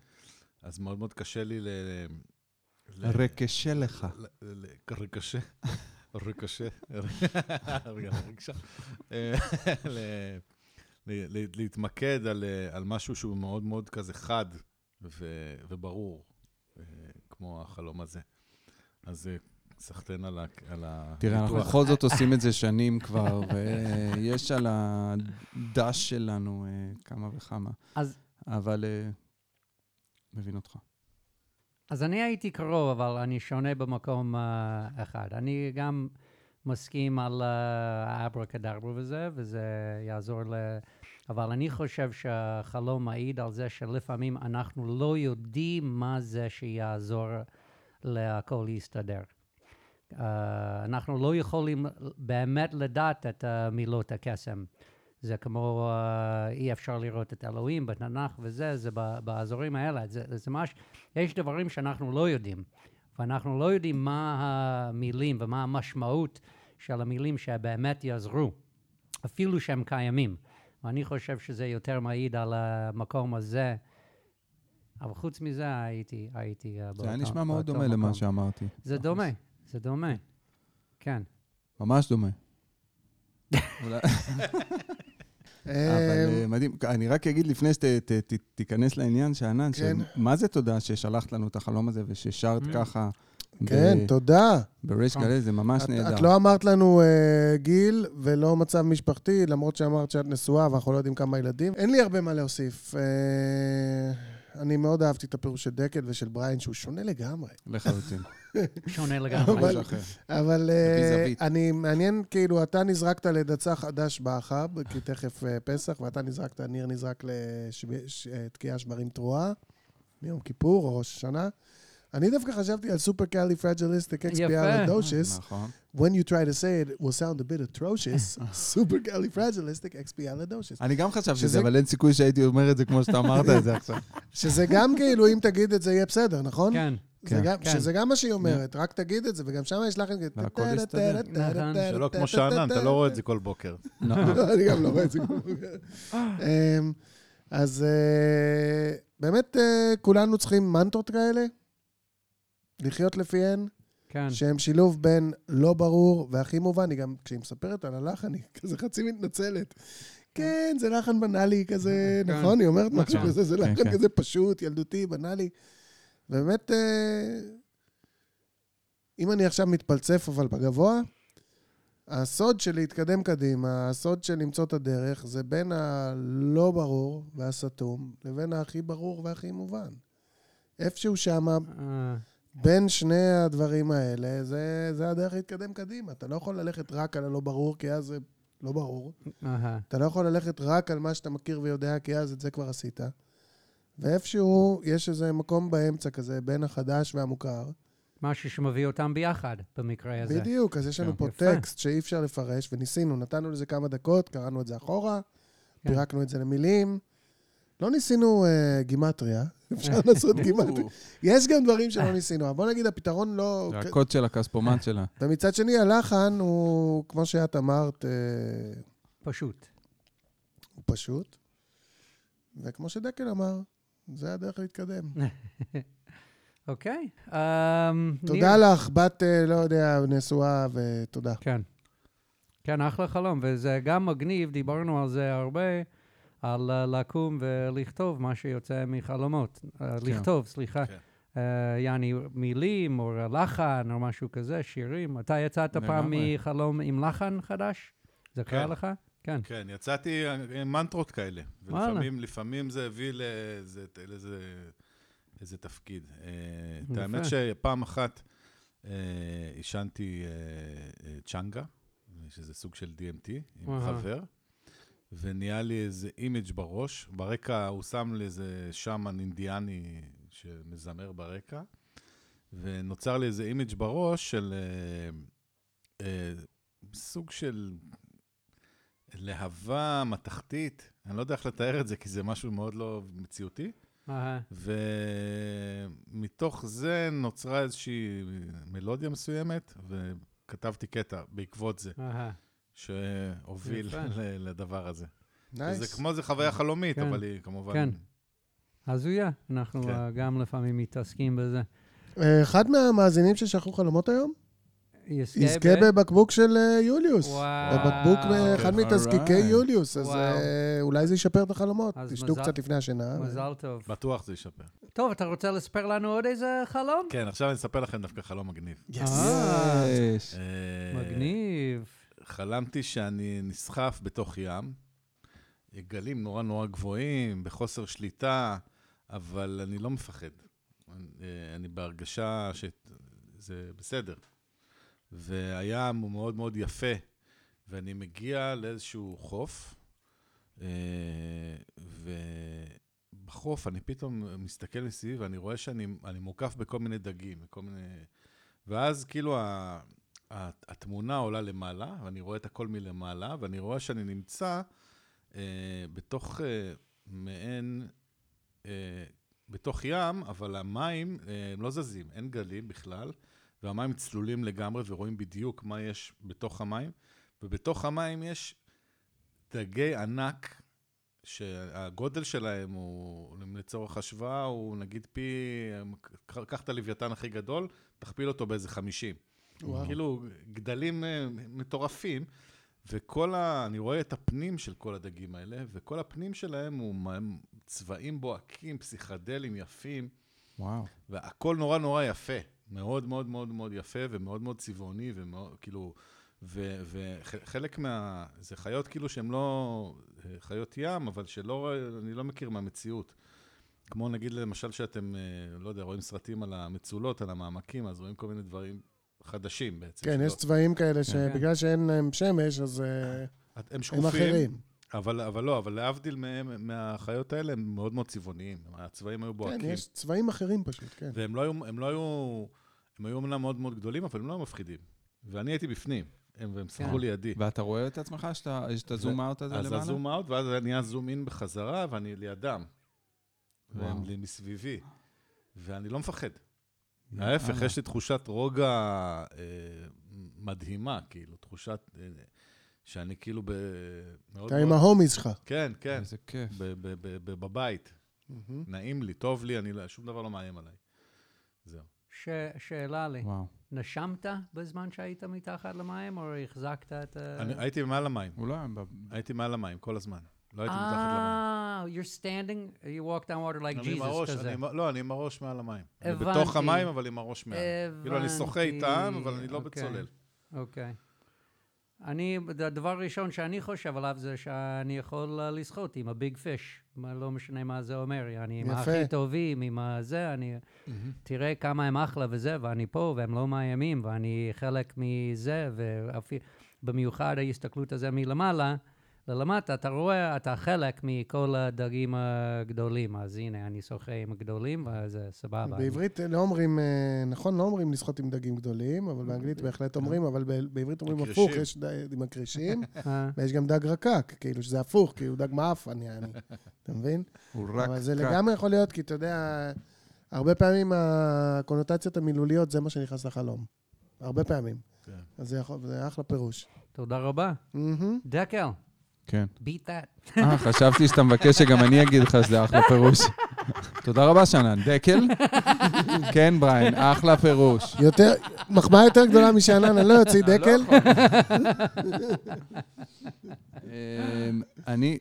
אז מאוד מאוד קשה לי ל... ל- רקשה לך. ריקשה, ריקשה, רגע, רגשה, להתמקד על, על משהו שהוא מאוד מאוד כזה חד ו- וברור, אה, כמו החלום הזה. אז אה, סחטיין על ה- תראה, אנחנו. בכל זאת עושים את זה שנים כבר, ויש על הדש שלנו אה, כמה וכמה. אז- אבל אה, מבין אותך. אז אני הייתי קרוב, אבל אני שונה במקום uh, אחד. אני גם מסכים על האברה קדברה וזה, וזה יעזור ל... אבל אני חושב שהחלום מעיד על זה שלפעמים אנחנו לא יודעים מה זה שיעזור להכל להסתדר. Uh, אנחנו לא יכולים באמת לדעת את uh, מילות הקסם. זה כמו, אה, אי אפשר לראות את אלוהים בתנ"ך וזה, זה באזורים האלה. זה, זה ממש, יש דברים שאנחנו לא יודעים, ואנחנו לא יודעים מה המילים ומה המשמעות של המילים שבאמת יעזרו, אפילו שהם קיימים. ואני חושב שזה יותר מעיד על המקום הזה. אבל חוץ מזה הייתי, הייתי אה, זה היה באותו- נשמע מאוד באותו דומה למה מקום. שאמרתי. זה דומה, זה דומה. כן. ממש דומה. אולי- אבל אה, אה, מדהים. אני רק אגיד לפני שתיכנס לעניין, שאנן, כן. מה זה תודה ששלחת לנו את החלום הזה וששרת. ככה כן, תודה. בריש גלי, זה ממש נהדר. את לא אמרת לנו אה, גיל ולא מצב משפחתי, למרות שאמרת שאת נשואה ואנחנו לא יודעים כמה ילדים. אין לי הרבה מה להוסיף. אה, אני מאוד אהבתי את הפירוש של דקל ושל בריין, שהוא שונה לגמרי. לחלוטין. שונה לגמרי. אבל- אה. אני, מעניין, כאילו, אתה נזרקת לדצה חדש באחב, כי תכף אה, פסח, ואתה נזרקת, ניר נזרק לתקיעה שברים תרועה, מיום כיפור או ראש השנה. אני דווקא חשבתי על supercalifragilisticexpialidocious. נכון. When you try to say it, will sound a bit atrocious. supercalifragilisticexpialidocious. אני גם חשבתי שזה- אבל אין סיכוי שהייתי אומר את זה כמו שאתה אמרת את זה עכשיו. שזה גם כאילו, אם תגיד את זה, יהיה בסדר, נכון? כן. זה כן. גם- כן. שזה גם מה שהיא אומרת, רק תגיד את זה, וגם שם יש לכם... והכל יסתדר. נכון. שלא כמו שאנן, אתה לא רואה את זה כל בוקר. לא, לא, אני גם לא רואה את זה. אמ, אז אה, באמת, אה, כולנו צריכים מנטרות כאלה, לחיות לפיהן, כן. שהם שילוב בין לא ברור והכי מובן. היא גם, כשהיא מספרת על הלחן, היא כזה חצי מתנצלת. כן, זה לחן בנאלי כזה, כן. נכון? היא אומרת משהו נכון. כזה, זה כן, לחן כן. כזה פשוט, ילדותי, בנאלי. באמת, אה, אם אני עכשיו מתפלצף אבל בגבוה, הסוד של להתקדם קדימה, הסוד של למצוא את הדרך, זה בין הלא ברור והסתום לבין הכי ברור והכי מובן. איפשהו שמה, אה, בין שני הדברים האלה, זה, זה הדרך להתקדם קדימה. אתה לא יכול ללכת רק על הלא ברור, כי אז זה לא ברור. אתה לא יכול ללכת רק על מה שאתה מכיר ויודע, כי אז את זה כבר עשית. ואיפשהו יש איזה מקום באמצע כזה, בין החדש והמוכר. משהו שמביא אותם ביחד, במקרה הזה. בדיוק, אז יש לנו כן. פה יפה. טקסט שאי אפשר לפרש, וניסינו, נתנו לזה כמה דקות, קראנו את זה אחורה, כן. פירקנו את זה למילים. לא ניסינו uh, גימטריה, אפשר לעשות גימטריה. יש גם דברים שלא ניסינו, אבל בוא נגיד, הפתרון לא... זה הקוד של הכספומט שלה. ומצד שני, הלחן הוא, כמו שאת אמרת, אה, פשוט. הוא פשוט. וכמו שדקל אמר, זה הדרך להתקדם. אוקיי. אמ, תודה ניר. לך, בת, אה, לא יודע, נשואה, ותודה. כן. כן, אחלה חלום, וזה גם מגניב, דיברנו על זה הרבה, על אה, לקום ולכתוב מה שיוצא מחלומות. אה, לכתוב, סליחה. כן. אה, יעני מילים, או לחן, או משהו כזה, שירים. אתה יצאת פעם. מחלום עם לחן חדש? זה קרה כן. לך? כן. כן, יצאתי עם מנטרות כאלה. ולפעמים לפעמים זה הביא לאיזה, לאיזה, איזה תפקיד. אה, את יפה. האמת שפעם אחת אה, עישנתי אה, אה, changa, שזה סוג של DMT, עם. חבר, ונהיה לי איזה image בראש. ברקע הוא שם לי איזה שמן אינדיאני שמזמר ברקע, ונוצר לי איזה image בראש של אה, אה, סוג של להבה מתכתית, אני לא יודע איך לתאר את זה, כי זה משהו מאוד לא מציאותי. אהה. ומתוך זה נוצרה איזושהי מלודיה מסוימת, וכתבתי קטע בעקבות זה, אהה. שהוביל לדבר הזה. זה נייס. כמו זה חוויה חלומית, כן. אבל היא כמובן... כן. הזויה, אנחנו כן. אה, גם לפעמים מתעסקים בזה. אה, אחד מהמאזינים ששלחו חלומות היום, יזכה ב- בבקבוק של אה, יוליוס. וואו. בבקבוק מאחד אוקיי. מתזקיקי Alright. יוליוס, אז וואו. אולי זה ישפר את החלומות. תשתו מזל- קצת לפני השינה. מזל טוב. בטוח זה ישפר. טוב, אתה רוצה לספר לנו עוד איזה חלום? כן, עכשיו אני אספר לכם דווקא חלום מגניב. אה, מגניב. חלמתי שאני נסחף בתוך ים, גלים נורא נורא גבוהים, בחוסר שליטה, אבל אני לא מפחד. אני, אה, אני בהרגשה שזה בסדר. והים הוא מאוד מאוד יפה, ואני מגיע לאיזשהו חוף, אה, ובחוף אני פתאום מסתכל מסביב ואני רואה שאני אני מוקף בכל מיני דגים, בכל מיני... ואז כאילו ה... התמונה עולה למעלה, ואני רואה את הכל מלמעלה, ואני רואה שאני נמצא אה, בתוך אה, מעין, אה, בתוך ים, אבל המים הם לא זזים, אין גלים בכלל, והמים צלולים לגמרי ורואים בדיוק מה יש בתוך המים, ובתוך המים יש דגי ענק, שהגודל שלהם הוא, לצורך השוואה, הוא נגיד פי, קח את הלוויתן הכי גדול, תכפיל אותו באיזה 50. וואו. כאילו, גדלים אה, מטורפים, וכל ה... אני רואה את הפנים של כל הדגים האלה, וכל הפנים שלהם הוא צבעים בוהקים, פסיכדלים יפים, וואו. והכל נורא נורא יפה. מאוד מאוד מאוד מאוד יפה, ומאוד מאוד צבעוני, ומאוד, כאילו... וחלק מה... זה חיות כאילו שהן לא אה, חיות ים, אבל שלא... אני לא מכיר מהמציאות. כמו נגיד למשל שאתם, אה, לא יודע, רואים סרטים על המצולות, על המעמקים, אז רואים כל מיני דברים חדשים בעצם. כן, יש צבעים כאלה כן. שבגלל שאין להם שמש, אז אה, הם הם שקופים, אחרים. אבל, אבל לא, אבל להבדיל מהם, מהחיות האלה, הם מאוד מאוד צבעוניים. הצבעים היו כן, בוהקים. יש צבעים אחרים פשוט, כן. והם לא היו, הם לא היו, הם היו אמנם מאוד מאוד גדולים, אבל הם לא היו מפחידים. ואני הייתי בפנים, הם, והם שחקו כן. לידי. ואתה רואה את עצמך? שאתה- יש את הזום אאוט הזה אז למעלה? הזום אאוט, ואז זה נהיה זום אין בחזרה, ואני לידם. והם מסביבי. ואני לא מפחד. ההפך, יש לי תחושת רוגע אה, מדהימה, כאילו, תחושת אה, שאני כאילו ב... מאוד אתה עם מאוד- ההומיז שלך. כן, כן, איזה כיף. ב- ב- ב- ב- בבית. מהמם. נעים לי, טוב לי, אני, לא- שום דבר לא מאיים עליי. זהו. ש... שאלה לי, וואו. נשמת בזמן שהיית מתחת למים, או החזקת את ה... אני הייתי מעל המים, ב... הייתי מעל המים כל הזמן. לא הייתי מתחת למים. אה, you're standing, you walk down water like אני Jesus הראש, כזה. אני לא, אני עם הראש מעל המים. אני הבנתי. בתוך המים, אבל עם הראש מעל. כאילו, אני שוחה הבנתי, איתם, אבל אני לא אוקיי. בצולל. אוקיי. אני, הדבר הראשון שאני חושב עליו זה שאני יכול אה, לשחות עם הביג פיש. לא משנה מה זה אומר. אני עם יפה. הכי טובים, עם הזה, אני... תראה כמה הם אחלה וזה, ואני פה, והם לא מאיימים, ואני חלק מזה, ובמיוחד ההסתכלות הזה מלמעלה, ללמטה, אתה רואה, אתה חלק מכל הדגים הגדולים. אז הנה, אני שוחה עם הגדולים, וזה סבבה. אני- בעברית לא אומרים, אה, נכון, לא אומרים לשחות עם דגים גדולים, אבל באנגלית בהחלט אומרים, אבל ב- בעברית אומרים הקרישים. הפוך, יש ד- עם הקרישים, אה, ויש גם דג רקק, כאילו שזה הפוך, כי הוא דג מעפן, יעני. אתה מבין? הוא רק אבל זה קק. לגמרי יכול להיות, כי אתה יודע, הרבה פעמים הקונוטציות המילוליות זה מה שנכנס לחלום. הרבה פעמים. כן. אז זה יכול- זה אחלה פירוש. תודה רבה. דקל, כן. that. אה, חשבתי שאתה מבקש שגם אני אגיד לך שזה אחלה פירוש. תודה רבה, שנן. דקל? כן, בריין, אחלה פירוש. יותר, מחמאה יותר גדולה משאנן, אני לא יוציא דקל. אמ, אני,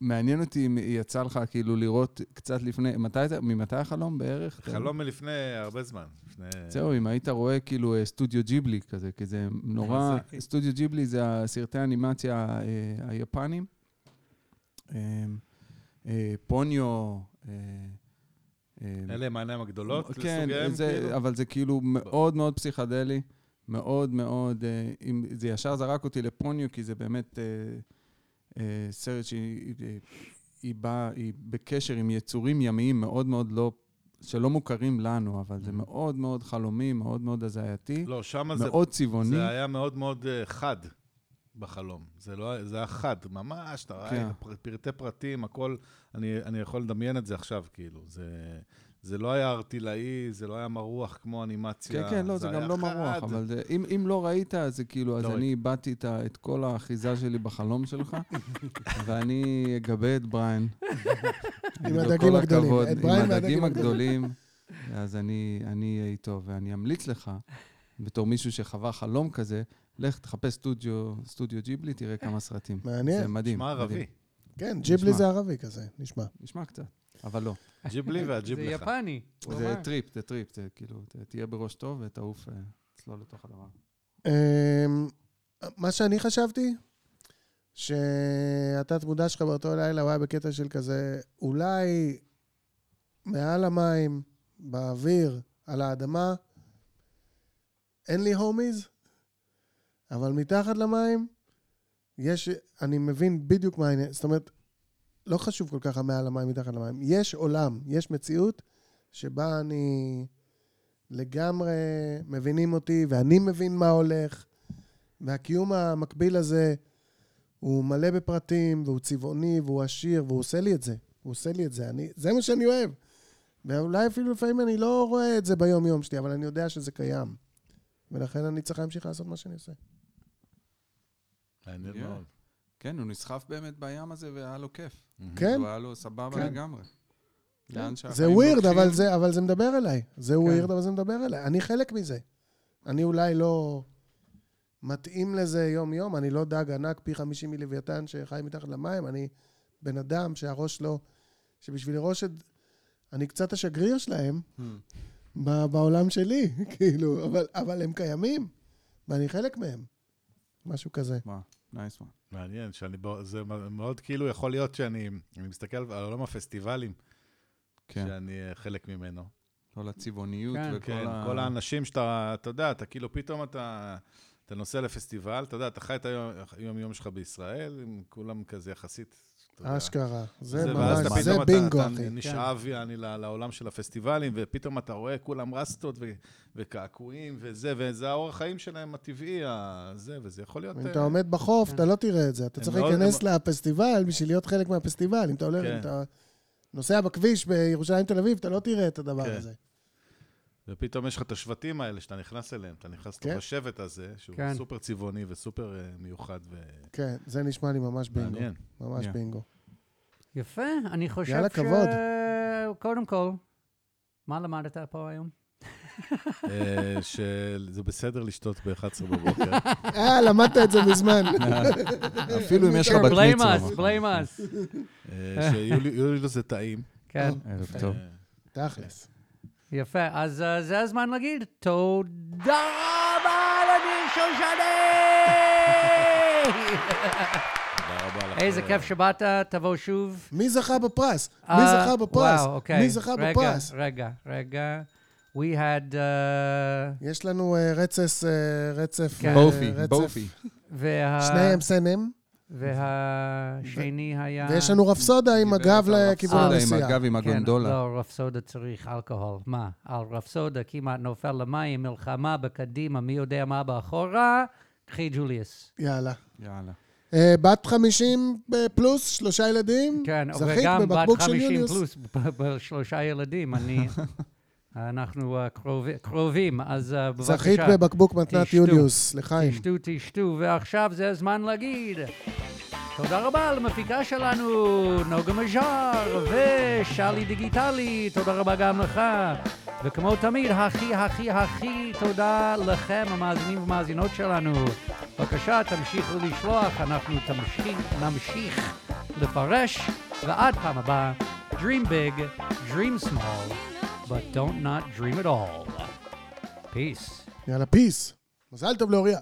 מעניין אותי אם יצא לך כאילו לראות קצת לפני, מתי, זה- ממתי החלום בערך? חלום מלפני הרבה זמן. לפני... זהו, אם היית רואה כאילו אה, סטודיו ג'יבלי כזה, כי זה נורא... מה סטודיו ג'יבלי זה הסרטי האנימציה אה, היפנים. אה, אה, פוניו... אה, אה, אלה הם העיניים הגדולות כן, לסוגיהם, זה, כאילו? אבל זה כאילו מאוד מאוד פסיכדלי, מאוד מאוד, אה, זה ישר זרק אותי לפוניו, כי זה באמת אה, אה, סרט שהיא אה, היא באה, היא בקשר עם יצורים ימיים מאוד מאוד לא, שלא מוכרים לנו, אבל זה מאוד מאוד חלומי, מאוד מאוד הזייתי, לא, שם זה... מאוד צבעוני. זה היה מאוד מאוד אה, חד בחלום. זה לא זה היה חד, ממש, אתה רואה כן. הפר- פרטי פרטים, הכל, אני, אני יכול לדמיין את זה עכשיו, כאילו. זה, זה לא היה ארטילאי, זה לא היה מרוח כמו אנימציה. כן, כן, לא, זה גם היה לא חד. מרוח, אבל זה, אם, אם לא ראית, אז זה כאילו, אז לא אני איבדתי את, את כל האחיזה שלי בחלום שלך, ואני אגבה את בריין. עם בכל הדגים הגדולים. הכבוד, את בריין עם הדגים הגדולים, אז אני אני אהיה איתו, ואני אמליץ לך, בתור מישהו שחווה חלום כזה, לך תחפש סטודיו, סטודיו ג'יבלי, תראה כמה סרטים. זה מעניין. מדהים. נשמע. ערבי. כן, ג'יבלי נשמע. זה ערבי כזה, נשמע. נשמע קצת, אבל לא. ג'יבלי והג'יב זה. יפני. זה. טריפ, זה טריפ, זה כאילו, תהיה בראש טוב ותעוף, אה, צלול לתוך הדבר. אמ, מה שאני חשבתי, שהתת מודע שלך באותו לילה, הוא היה בקטע של כזה, אולי מעל המים, באוויר, על האדמה, אין לי הומיז, אבל מתחת למים, יש, אני מבין בדיוק מה העניין, זאת אומרת, לא חשוב כל כך המעל המים, מתחת למים. יש עולם, יש מציאות שבה אני לגמרי מבינים אותי, ואני מבין מה הולך, והקיום המקביל הזה הוא מלא בפרטים, והוא צבעוני, והוא עשיר, והוא עושה לי את זה. הוא עושה לי את זה. אני, זה מה שאני אוהב. ואולי אפילו לפעמים אני לא רואה את זה ביום-יום שלי, אבל אני יודע שזה קיים. ולכן אני צריך להמשיך לעשות מה שאני עושה. מעניין. מאוד. כן, הוא נסחף באמת בים הזה והיה לו כיף. כן, הוא היה לו סבבה כן. לגמרי. שהחיים זה weird. אבל זה, אבל זה מדבר אליי. זה כן. weird, אבל זה מדבר אליי. אני חלק מזה. אני אולי לא מתאים לזה יום-יום, אני לא דג ענק פי 50 מלוויתן שחי מתחת למים, אני בן אדם שהראש שלו, שבשביל לראש את... אני קצת השגריר שלהם Hmm. ב- בעולם שלי, כאילו, אבל, אבל הם קיימים, ואני חלק מהם. משהו כזה. וואו, nice one. מעניין, שאני בו, זה מאוד כאילו יכול להיות שאני אני מסתכל על עולם הפסטיבלים, כן, שאני אה, חלק ממנו. כל הצבעוניות כן. וכל כן, ה... כל האנשים שאתה, אתה יודע, אתה כאילו פתאום אתה, אתה נוסע לפסטיבל, אתה יודע, אתה חי את היום- היום-יום שלך בישראל, עם כולם כזה יחסית, יודע. אשכרה. זה זה, ממש, זה בינגו, אתה, אחי. נשאב יעני ל- לעולם של הפסטיבלים, ופתאום אתה רואה כולם רסטות ו- וקעקועים וזה, וזה האורח חיים שלהם הטבעי, הזה, וזה יכול להיות... אם אה, אתה עומד בחוף, אתה לא תראה את זה. אתה צריך מאוד- להיכנס הם- לפסטיבל בשביל להיות חלק מהפסטיבל. אם אתה עולה, כן. אם אתה נוסע בכביש בירושלים תל אביב, אתה לא תראה את הדבר כן. הזה. ופתאום יש לך את השבטים האלה שאתה נכנס אליהם, אתה נכנס לתוך כן. השבט הזה, שהוא כן. סופר צבעוני וסופר אה, מיוחד כן, זה נשמע לי ממש בינגו. ומעניין. ממש Yeah. בינגו. יפה, אני חושב יאללה, כבוד. קודם כל, מה למדת פה היום? אה, שזה בסדר לשתות ב-11 בבוקר. אה, למדת את זה מזמן. אפילו אם יש לך בת blame us. אה, שיולי זה טעים. כן, ערב טוב. אה, תכלס. יפה. אז אה, זה הזמן להגיד תודה רבה לניר שושני! איזה כיף שבאת, תבוא שוב. מי זכה בפרס? מי אה, זכה בפרס? וואו, אוקיי. מי זכה רגע, בפרס? רגע, רגע. We had... uh, יש לנו אה, רצף, אה, רצף, כן. אה, בופי. בופי. וה... שניהם סנם, והשני היה... ויש לנו רפסודה עם הגב לכיוון רפסודה עם הנסיעה. הגב עם הגונדולה. כן, לא, רפסודה צריך אלכוהול. מה? על רפסודה כמעט נופל למים, מלחמה בקדימה, מי יודע מה באחורה? קחי ג'וליאס. יאללה. יאללה. אה, בת 50 פלוס, שלושה ילדים. כן, וגם בת בבקבוק של 50 יוליוס. פלוס, בשלושה ילדים. אני... אנחנו קרובי- קרובים, אז אה, בבקשה. זכית בבקבוק מתנת. יוליוס, לחיים. תשתו, תשתו, ועכשיו זה הזמן להגיד תודה רבה למפיקה שלנו, נוגה מז'אר ושלי דיגיטלי, תודה רבה גם לך. וכמו תמיד, הכי הכי הכי תודה לכם, המאזינים והמאזינות שלנו. בבקשה, תמשיכו לשלוח, אנחנו תמשיך, נמשיך לפרש, ועד פעם הבאה, Dream big, dream small, but don't not dream at all. Peace. יאללה, פיס. מזל טוב לאוריה.